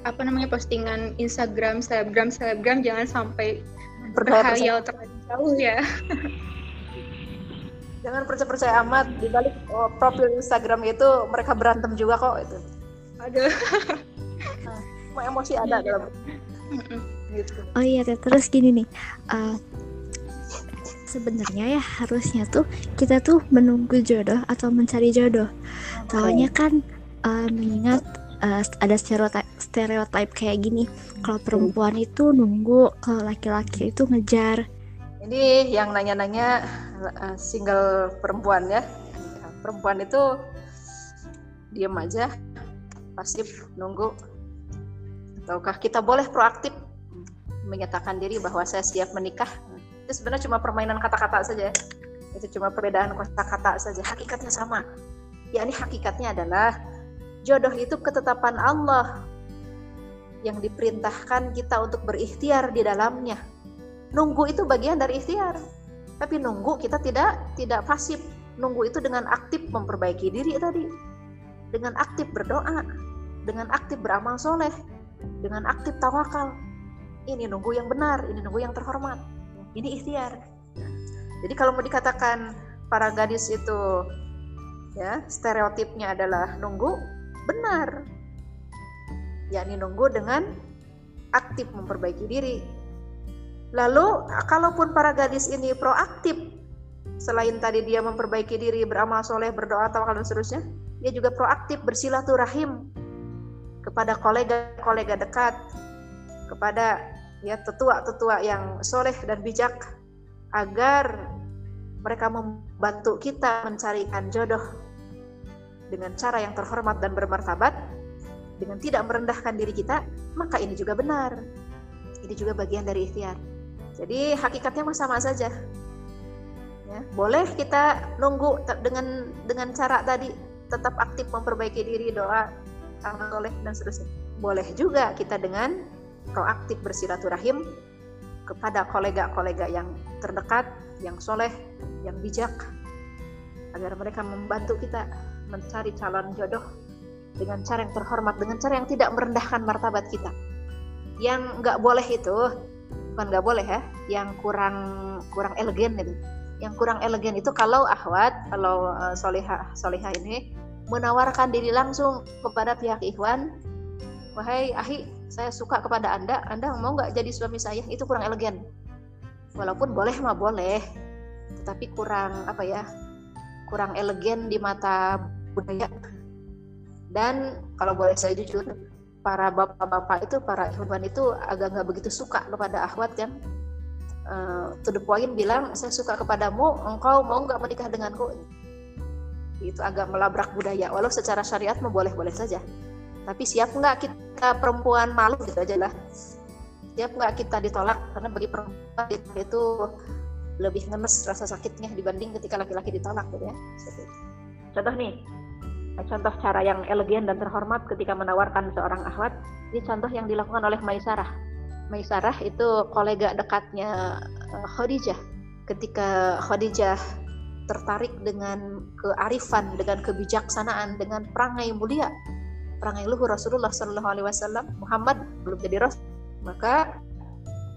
apa namanya postingan Instagram selebgram selebgram jangan sampai berhayal terlalu jauh ya. Jangan percaya percaya amat. Di balik oh, profil Instagram itu mereka berantem juga kok itu. Aduh. Nah, emosi ada dalam gitu. Oh iya terus gini nih. Uh, sebenarnya ya harusnya tuh kita tuh menunggu jodoh atau mencari jodoh soalnya kan uh, mengingat uh, ada stereotip stereotip kayak gini kalau perempuan itu nunggu kalau laki-laki itu ngejar ini yang nanya-nanya uh, single perempuan ya. Perempuan itu diam aja, pasif nunggu. Ataukah kita boleh proaktif menyatakan diri bahwa saya siap menikah? Itu sebenarnya cuma permainan kata-kata saja. Itu cuma perbedaan kata-kata saja. Hakikatnya sama. Ya ini hakikatnya adalah jodoh itu ketetapan Allah yang diperintahkan kita untuk berikhtiar di dalamnya. Nunggu itu bagian dari ikhtiar. Tapi nunggu kita tidak tidak pasif. Nunggu itu dengan aktif memperbaiki diri tadi. Dengan aktif berdoa. Dengan aktif beramal soleh. Dengan aktif tawakal. Ini nunggu yang benar ini nunggu yang terhormat ini ikhtiar. Jadi kalau mau dikatakan para gadis itu ya stereotipnya adalah nunggu benar. Yakni nunggu dengan aktif memperbaiki diri. Lalu kalaupun para gadis ini proaktif selain tadi dia memperbaiki diri, beramal soleh, berdoa, tawakal dan seterusnya, dia juga proaktif bersilaturahim kepada kolega-kolega dekat, kepada ya tetua-tetua yang soleh dan bijak agar mereka membantu kita mencarikan jodoh dengan cara yang terhormat dan bermartabat dengan tidak merendahkan diri kita maka ini juga benar ini juga bagian dari ikhtiar jadi hakikatnya sama saja. Ya, boleh kita nunggu dengan dengan cara tadi tetap aktif memperbaiki diri, doa, amal soleh dan seterusnya. Boleh juga kita dengan proaktif bersilaturahim kepada kolega-kolega yang terdekat, yang soleh, yang bijak, agar mereka membantu kita mencari calon jodoh dengan cara yang terhormat, dengan cara yang tidak merendahkan martabat kita. Yang nggak boleh itu bukan nggak boleh ya yang kurang kurang elegan itu yang kurang elegan itu kalau ahwat kalau uh, solihah solihah ini menawarkan diri langsung kepada pihak ikhwan wahai ahi saya suka kepada anda anda mau nggak jadi suami saya? Itu kurang elegan. Walaupun boleh mah boleh tetapi kurang apa ya kurang elegan di mata budaya. Dan kalau boleh saya jujur para bapak-bapak itu para ikhwan itu agak nggak begitu suka kepada akhwat yang uh, to the point bilang saya suka kepadamu engkau mau nggak menikah denganku? Itu agak melabrak budaya. Walau secara syariat mau boleh-boleh saja tapi siap nggak kita perempuan malu gitu aja lah. Siap nggak kita ditolak? Karena bagi perempuan itu lebih ngenes rasa sakitnya dibanding ketika laki-laki ditolak gitu ya. Contoh nih contoh cara yang elegan dan terhormat ketika menawarkan seorang akhwat ini contoh yang dilakukan oleh Maisarah. Maisarah itu kolega dekatnya eh, Khadijah. Ketika Khadijah tertarik dengan kearifan dengan kebijaksanaan dengan perangai mulia perangai luhur Rasulullah Shallallahu Alaihi Wasallam Muhammad belum jadi rasul maka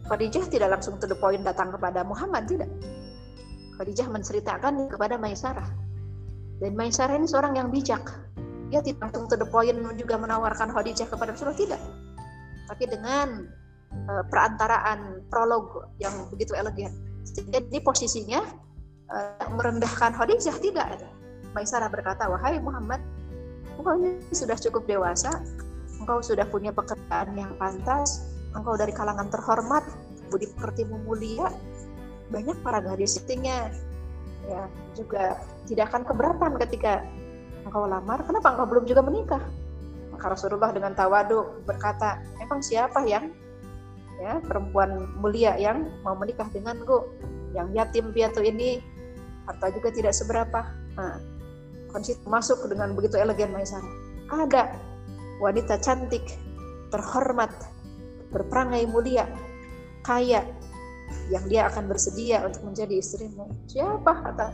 Khadijah tidak langsung to the point datang kepada Muhammad tidak Khadijah menceritakan kepada Maisarah dan Maisarah ini seorang yang bijak. Dia tidak langsung to the point juga menawarkan Khadijah kepada Rasulullah tidak. Tapi dengan uh, perantaraan prolog yang begitu elegan. Jadi posisinya uh, merendahkan Khadijah tidak. Maisarah berkata, "Wahai Muhammad, engkau ini sudah cukup dewasa, engkau sudah punya pekerjaan yang pantas, engkau dari kalangan terhormat, budi pekertimu mulia, banyak para gadis setingnya ya juga tidak akan keberatan ketika engkau lamar. Kenapa engkau belum juga menikah? Maka Rasulullah dengan tawadu berkata emang siapa yang ya perempuan mulia yang mau menikah denganku? Yang yatim piatu ini harta juga tidak seberapa. Nah, kondisi masuk dengan begitu elegan Maisarah. Ada wanita cantik, terhormat, berperangai mulia, kaya, yang dia akan bersedia untuk menjadi istrimu. Siapa kata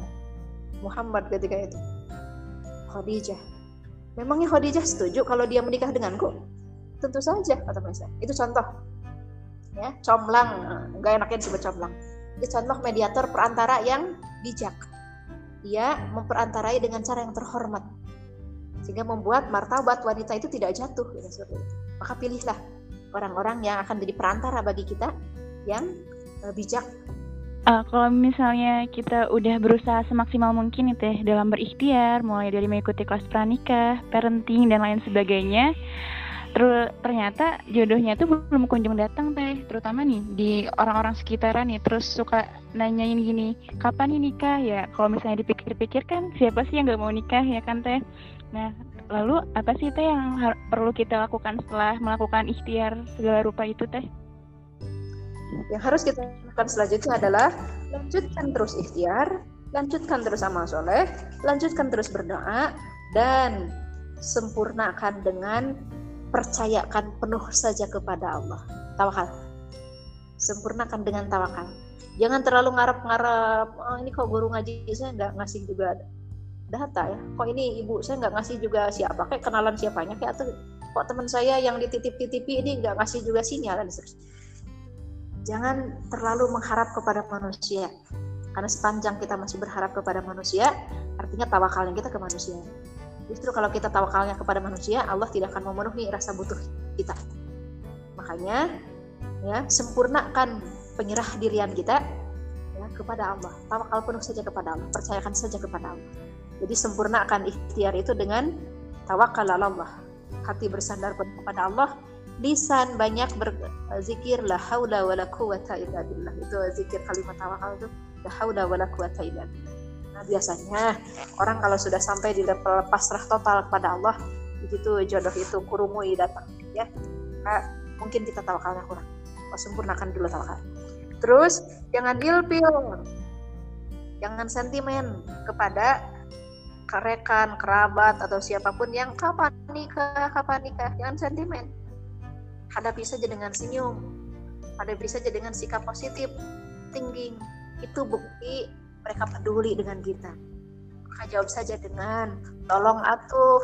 Muhammad ketika itu? Khadijah. Memangnya Khadijah setuju kalau dia menikah denganku? Tentu saja kata Maisarah. Itu contoh. Ya, comlang, enggak enaknya disebut comlang. Itu contoh mediator perantara yang bijak. Dia memperantarai dengan cara yang terhormat. Sehingga membuat martabat wanita itu tidak jatuh maka pilihlah orang-orang yang akan jadi perantara bagi kita yang uh, bijak. Uh, kalau misalnya kita udah berusaha semaksimal mungkin nih teh dalam berikhtiar, mulai dari mengikuti kelas pranikah, parenting dan lain sebagainya, ternyata jodohnya itu belum kunjung datang teh, terutama nih di orang-orang sekitaran nih, terus suka nanyain gini, kapan nih nikah ya? Kalau misalnya dipikir-pikir kan siapa sih yang gak mau nikah ya kan teh? Nah, lalu apa sih teh yang perlu kita lakukan setelah melakukan ikhtiar segala rupa itu teh? Yang harus kita lakukan selanjutnya adalah lanjutkan terus ikhtiar, lanjutkan terus amal soleh, lanjutkan terus berdoa, dan sempurnakan dengan percayakan penuh saja kepada Allah. Tawakal. Sempurnakan dengan tawakal. Jangan terlalu ngarep-ngarep, oh, ini kok guru ngaji? Saya nggak ngasih juga data ya. Kok ini ibu? Saya nggak ngasih juga siapa kayak kenalan siapanya? Kayak atau kok teman saya yang dititip-titipi ini nggak ngasih juga sinyal? Dan jangan terlalu mengharap kepada manusia. Karena sepanjang kita masih berharap kepada manusia artinya tawakalnya kita ke manusia justru kalau kita tawakalnya kepada manusia Allah tidak akan memenuhi rasa butuh kita makanya ya sempurnakan penyerah dirian kita ya kepada Allah tawakal penuh saja kepada Allah percayakan saja kepada Allah jadi sempurnakan ikhtiar itu dengan tawakal Allah. Hati bersandar kepada Allah, lisan banyak berzikir la haula wala quwata illa billah. Itu zikir kalimat tawakal itu la haula wala quwata illa billah. Nah, biasanya orang kalau sudah sampai di level pasrah total kepada Allah, begitu jodoh itu kurumui datang ya. Nah, mungkin kita tawakalnya kurang. Oh, sempurnakan dulu tawakal. Terus jangan ilpil. Jangan sentimen kepada rekan, kerabat atau siapa pun yang kapan nikah, kapan nikah, jangan sentimen. Hadapi saja dengan senyum, hadapi saja dengan sikap positif, tinggi. Itu bukti mereka peduli dengan kita. Maka jawab saja dengan tolong atuh,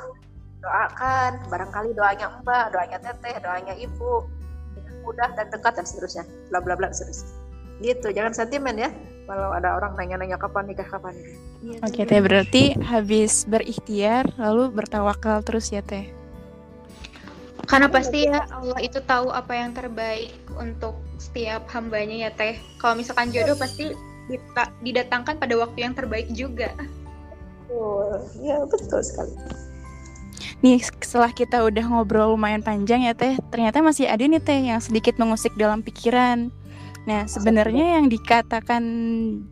doakan, barangkali doanya mbak, doanya teteh, doanya ibu, dengan mudah dan dekat dan seterusnya, bla bla bla seterusnya. Gitu, jangan sentimen ya kalau ada orang nanya-nanya kapan nikah kapan nikah. Ya, Oke teh berarti habis berikhtiar lalu bertawakal terus ya teh. Karena pasti ya Allah itu tahu apa yang terbaik untuk setiap hambanya ya teh. Kalau misalkan jodoh pasti didatangkan pada waktu yang terbaik juga. Oh, ya betul sekali. Nih setelah kita udah ngobrol lumayan panjang ya teh, ternyata masih ada nih teh yang sedikit mengusik dalam pikiran. Nah, sebenarnya yang dikatakan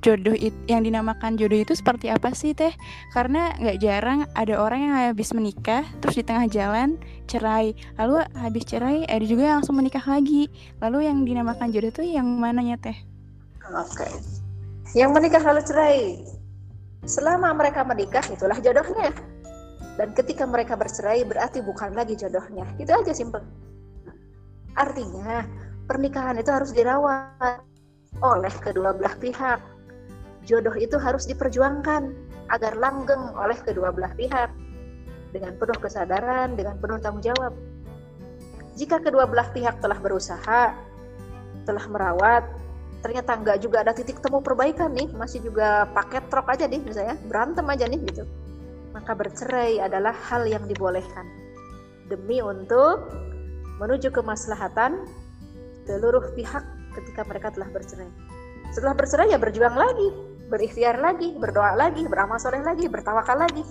jodoh itu, yang dinamakan jodoh itu seperti apa sih teh? Karena nggak jarang ada orang yang habis menikah, terus di tengah jalan cerai, lalu habis cerai ada juga yang langsung menikah lagi. Lalu yang dinamakan jodoh itu yang mananya teh? Oke, okay. Yang menikah lalu cerai, selama mereka menikah itulah jodohnya. Dan ketika mereka bercerai berarti bukan lagi jodohnya. Itu aja simpel. Artinya pernikahan itu harus dirawat oleh kedua belah pihak. Jodoh itu harus diperjuangkan agar langgeng oleh kedua belah pihak dengan penuh kesadaran, dengan penuh tanggung jawab. Jika kedua belah pihak telah berusaha, telah merawat, ternyata enggak juga ada titik temu perbaikan nih, masih juga paket truk aja nih misalnya, berantem aja nih gitu. Maka bercerai adalah hal yang dibolehkan demi untuk menuju kemaslahatan seluruh pihak ketika mereka telah bercerai. Setelah bercerai ya berjuang lagi, berikhtiar lagi, berdoa lagi, beramal soleh lagi, bertawakal lagi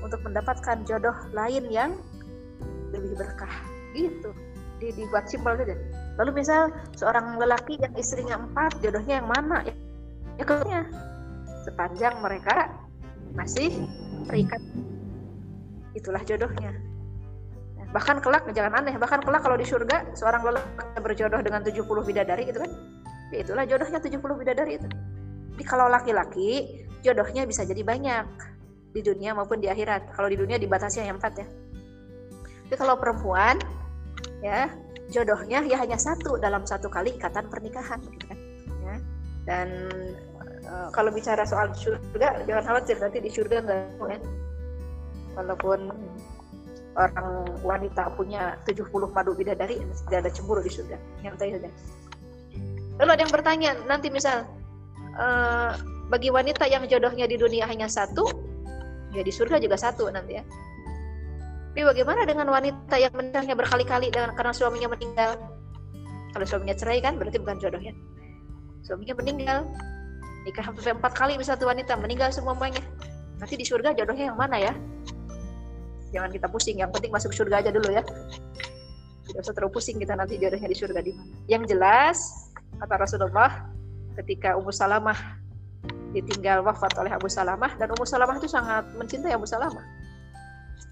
untuk mendapatkan jodoh lain yang lebih berkah. Gitu. Di, dibuat simpel saja. Lalu misal seorang lelaki yang istrinya empat, jodohnya yang mana? Ya, ya sepanjang mereka masih terikat. Itulah jodohnya bahkan kelak jangan aneh bahkan kelak kalau di surga seorang lelaki berjodoh dengan 70 bidadari gitu kan ya itulah jodohnya 70 bidadari itu Jadi kalau laki-laki jodohnya bisa jadi banyak di dunia maupun di akhirat. Kalau di dunia dibatasi hanya empat ya. Tapi kalau perempuan ya jodohnya ya hanya satu dalam satu kali ikatan pernikahan gitu kan. Ya. Dan uh, kalau bicara soal surga jangan khawatir nanti di surga enggak ya. Walaupun orang wanita punya 70 madu bidadari tidak ada cemburu di surga. Yang saja. Lalu ada yang bertanya nanti misal uh, bagi wanita yang jodohnya di dunia hanya satu, ya di surga juga satu nanti ya. Tapi bagaimana dengan wanita yang menikahnya berkali-kali dengan karena suaminya meninggal? Kalau suaminya cerai kan berarti bukan jodohnya. Suaminya meninggal, nikah sampai empat kali bisa satu wanita meninggal semuanya. Nanti di surga jodohnya yang mana ya? Jangan kita pusing, yang penting masuk surga aja dulu ya. Tidak usah terlalu pusing kita nanti jodohnya di surga di mana. Yang jelas kata Rasulullah ketika Ummu Salamah ditinggal wafat oleh Abu Salamah dan Ummu Salamah itu sangat mencintai Abu Salamah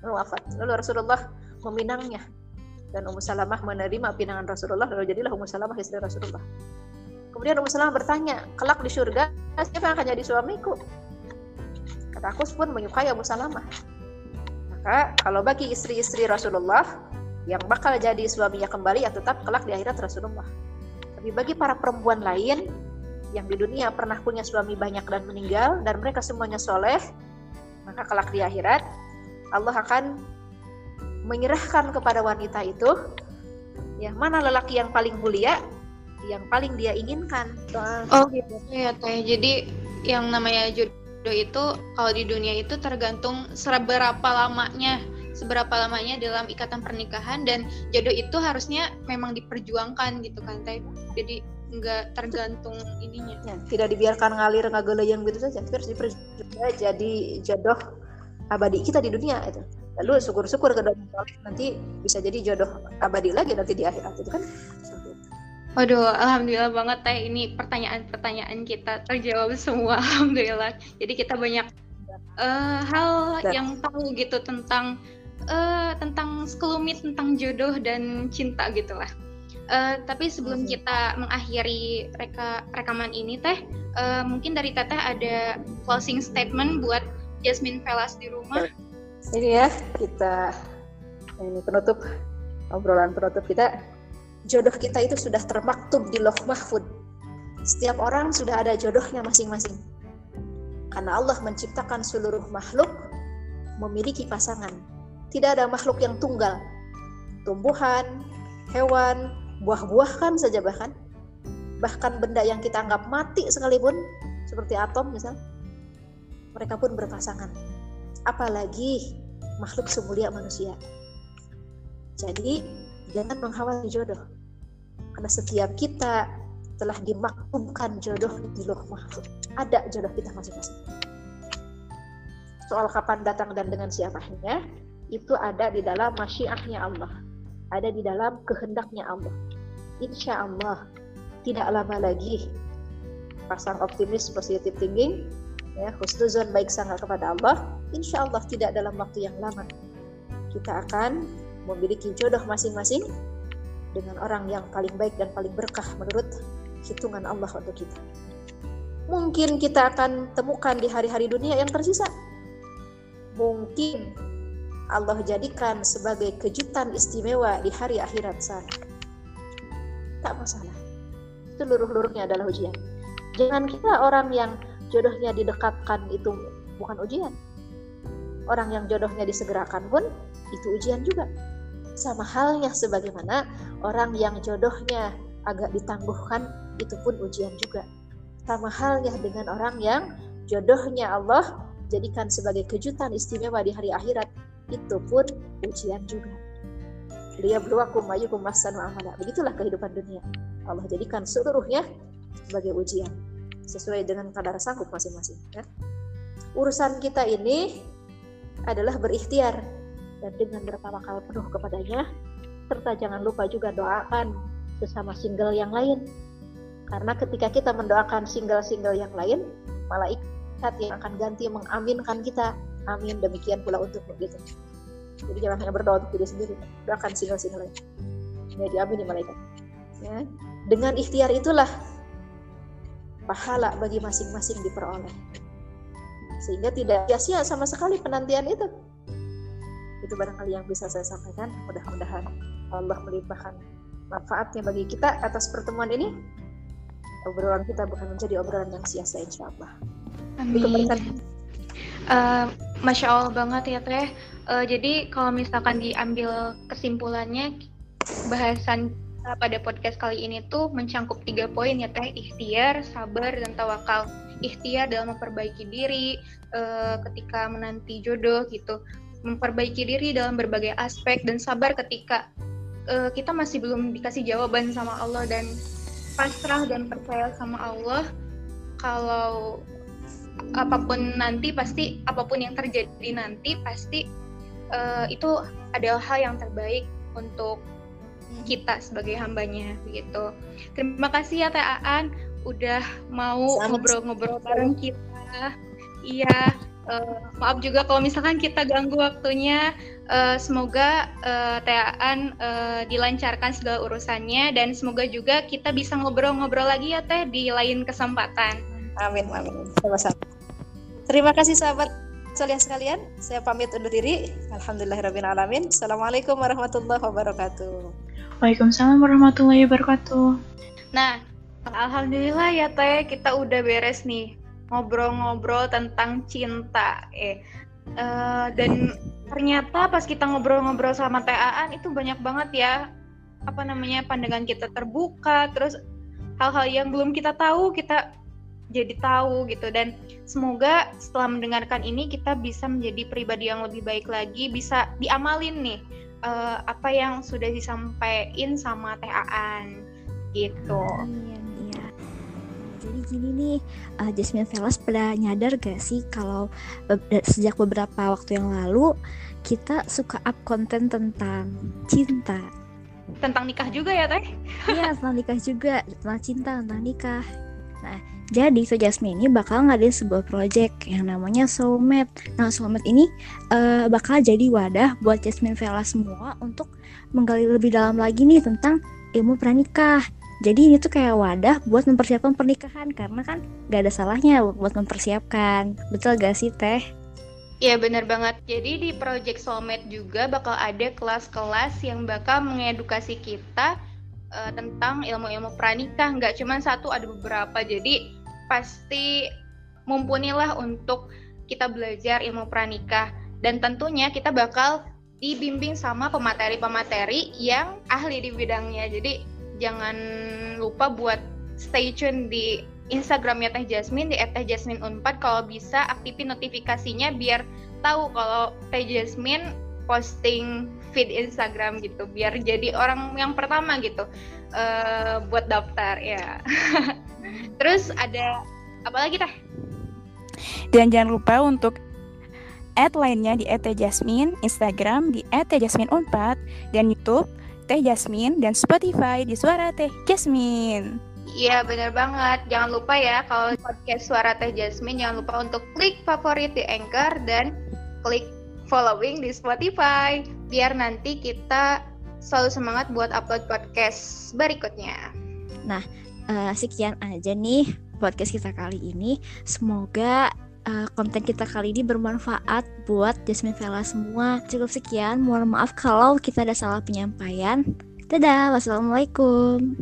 wafat lalu Rasulullah meminangnya. Dan Ummu Salamah menerima pinangan Rasulullah. Lalu jadilah Ummu Salamah istri Rasulullah. Kemudian Ummu Salamah bertanya kelak di surga? Siapa yang akan jadi suamiku? Kata aku pun menyukai Abu Salamah. Maka kalau bagi istri-istri Rasulullah yang bakal jadi suaminya kembali ya tetap kelak di akhirat Rasulullah. Tapi bagi para perempuan lain yang di dunia pernah punya suami banyak dan meninggal dan mereka semuanya soleh maka kelak di akhirat Allah akan menyerahkan kepada wanita itu ya mana lelaki yang paling mulia yang paling dia inginkan. Oh gitu ya teh. Jadi yang namanya jodoh itu kalau di dunia itu tergantung seberapa lamanya seberapa lamanya dalam ikatan pernikahan dan jodoh itu harusnya memang diperjuangkan gitu kan teh. Jadi nggak tergantung ininya. Ya, tidak dibiarkan ngalir yang gitu saja terus diperjuangkan. Jadi jodoh abadi kita di dunia itu lalu syukur-syukur ke nanti bisa jadi jodoh abadi lagi nanti di akhirat itu kan Waduh, alhamdulillah banget teh ini pertanyaan-pertanyaan kita terjawab semua, alhamdulillah. Jadi kita banyak uh, hal dan. yang tahu gitu tentang uh, tentang sekelumit tentang jodoh dan cinta gitulah. Uh, tapi sebelum hmm. kita mengakhiri reka rekaman ini teh, uh, mungkin dari teteh ada closing statement buat Jasmine Velas di rumah. Ini ya kita ini penutup obrolan penutup kita. Jodoh kita itu sudah termaktub di loh mahfud. Setiap orang sudah ada jodohnya masing-masing. Karena Allah menciptakan seluruh makhluk memiliki pasangan. Tidak ada makhluk yang tunggal. Tumbuhan, hewan, buah-buahan saja bahkan bahkan benda yang kita anggap mati sekalipun seperti atom misal mereka pun berpasangan. Apalagi makhluk semulia manusia. Jadi jangan menghawali jodoh. Karena setiap kita telah dimaklumkan jodoh di loh makhluk. Ada jodoh kita masing-masing. Soal kapan datang dan dengan siapanya itu ada di dalam masyiahnya Allah. Ada di dalam kehendaknya Allah. Insya Allah tidak lama lagi pasang optimis positif thinking ya husnuzon baik sangka kepada Allah insya Allah tidak dalam waktu yang lama kita akan memiliki jodoh masing-masing dengan orang yang paling baik dan paling berkah menurut hitungan Allah untuk kita mungkin kita akan temukan di hari-hari dunia yang tersisa mungkin Allah jadikan sebagai kejutan istimewa di hari akhirat sana. Tak masalah. Seluruh-luruhnya adalah ujian. Jangan kira orang yang jodohnya didekatkan itu bukan ujian. Orang yang jodohnya disegerakan pun itu ujian juga. Sama halnya sebagaimana orang yang jodohnya agak ditangguhkan itu pun ujian juga. Sama halnya dengan orang yang jodohnya Allah jadikan sebagai kejutan istimewa di hari akhirat itu pun ujian juga. Dia beruakum mayukum ahsanu amala. Begitulah kehidupan dunia. Allah jadikan seluruhnya sebagai ujian sesuai dengan kadar sanggup masing-masing. Ya. Urusan kita ini adalah berikhtiar dan dengan bertawakal penuh kepadanya serta jangan lupa juga doakan sesama single yang lain karena ketika kita mendoakan single-single yang lain malaikat yang akan ganti mengaminkan kita Amin. Demikian pula untuk gitu. Jadi jangan hanya berdoa untuk diri sendiri, doakan single-single lain. Ya diamini malaikat. Ya. Dengan ikhtiar itulah pahala bagi masing-masing diperoleh. Sehingga tidak sia-sia sama sekali penantian itu. Itu barangkali yang bisa saya sampaikan. Mudah-mudahan Allah melimpahkan manfaatnya bagi kita atas pertemuan ini. Obrolan kita bukan menjadi obrolan yang sia-sia insya Allah. Amin. Uh, Masya Allah banget ya Teh. Uh, jadi kalau misalkan diambil kesimpulannya, bahasan pada podcast kali ini tuh mencangkup tiga poin ya Teh, ikhtiar, sabar, dan tawakal. Ikhtiar dalam memperbaiki diri uh, ketika menanti jodoh gitu. Memperbaiki diri dalam berbagai aspek dan sabar ketika uh, kita masih belum dikasih jawaban sama Allah dan pasrah dan percaya sama Allah kalau apa pun nanti pasti apa pun yang terjadi nanti pasti uh, itu adalah hal yang terbaik untuk kita sebagai hambanya gitu. Terima kasih ya Teh Aan udah mau ngobrol-ngobrol bareng kita. Iya, uh, maaf juga kalau misalkan kita ganggu waktunya. Uh, semoga uh, Teh Aan uh, dilancarkan segala urusannya dan semoga juga kita bisa ngobrol-ngobrol lagi ya Teh di lain kesempatan. Amin, amin. Sama-sama. Terima kasih sahabat sekalian sekalian. Saya pamit undur diri. Alhamdulillahirrahmanirrahim. Assalamualaikum warahmatullahi wabarakatuh. Waalaikumsalam warahmatullahi wabarakatuh. Nah, alhamdulillah ya Teh, kita udah beres nih ngobrol-ngobrol tentang cinta. Eh, uh, dan ternyata pas kita ngobrol-ngobrol sama Teh itu banyak banget ya apa namanya pandangan kita terbuka, terus hal-hal yang belum kita tahu kita jadi tahu gitu dan semoga setelah mendengarkan ini kita bisa menjadi pribadi yang lebih baik lagi bisa diamalin nih uh, apa yang sudah disampaikan sama TAan gitu. Iya, iya. Jadi gini nih, uh, Jasmine Velas pada nyadar gak sih kalau be sejak beberapa waktu yang lalu kita suka up konten tentang cinta. Tentang nikah juga ya, Teh? Iya, tentang nikah juga, tentang cinta, tentang nikah. Nah, jadi So Jasmine ini bakal ngadain sebuah project yang namanya Soulmate. Nah, Soulmate ini uh, bakal jadi wadah buat Jasmine Vela semua untuk menggali lebih dalam lagi nih tentang ilmu pranikah. Jadi ini tuh kayak wadah buat mempersiapkan pernikahan karena kan gak ada salahnya buat mempersiapkan. Betul gak sih Teh? Iya bener banget. Jadi di Project Soulmate juga bakal ada kelas-kelas yang bakal mengedukasi kita uh, tentang ilmu-ilmu pranikah. Nggak cuma satu, ada beberapa. Jadi pasti mumpunilah untuk kita belajar ilmu pranikah dan tentunya kita bakal dibimbing sama pemateri-pemateri yang ahli di bidangnya. Jadi jangan lupa buat stay tune di Instagramnya Teh Jasmine di @tehjasmine4 kalau bisa aktifin notifikasinya biar tahu kalau Teh Jasmine posting feed Instagram gitu biar jadi orang yang pertama gitu uh, buat daftar ya. Terus ada apa lagi teh? Dan jangan lupa untuk add lainnya di @jasmine, Instagram di @jasmine4 dan YouTube Teh Jasmine dan Spotify di Suara Teh Jasmine. Iya benar banget. Jangan lupa ya kalau podcast Suara Teh Jasmine jangan lupa untuk klik favorit di Anchor dan klik following di Spotify biar nanti kita selalu semangat buat upload podcast berikutnya. Nah, uh, sekian aja nih podcast kita kali ini. Semoga uh, konten kita kali ini bermanfaat buat Jasmine Vela semua. Cukup sekian. Mohon maaf kalau kita ada salah penyampaian. Dadah, wassalamualaikum.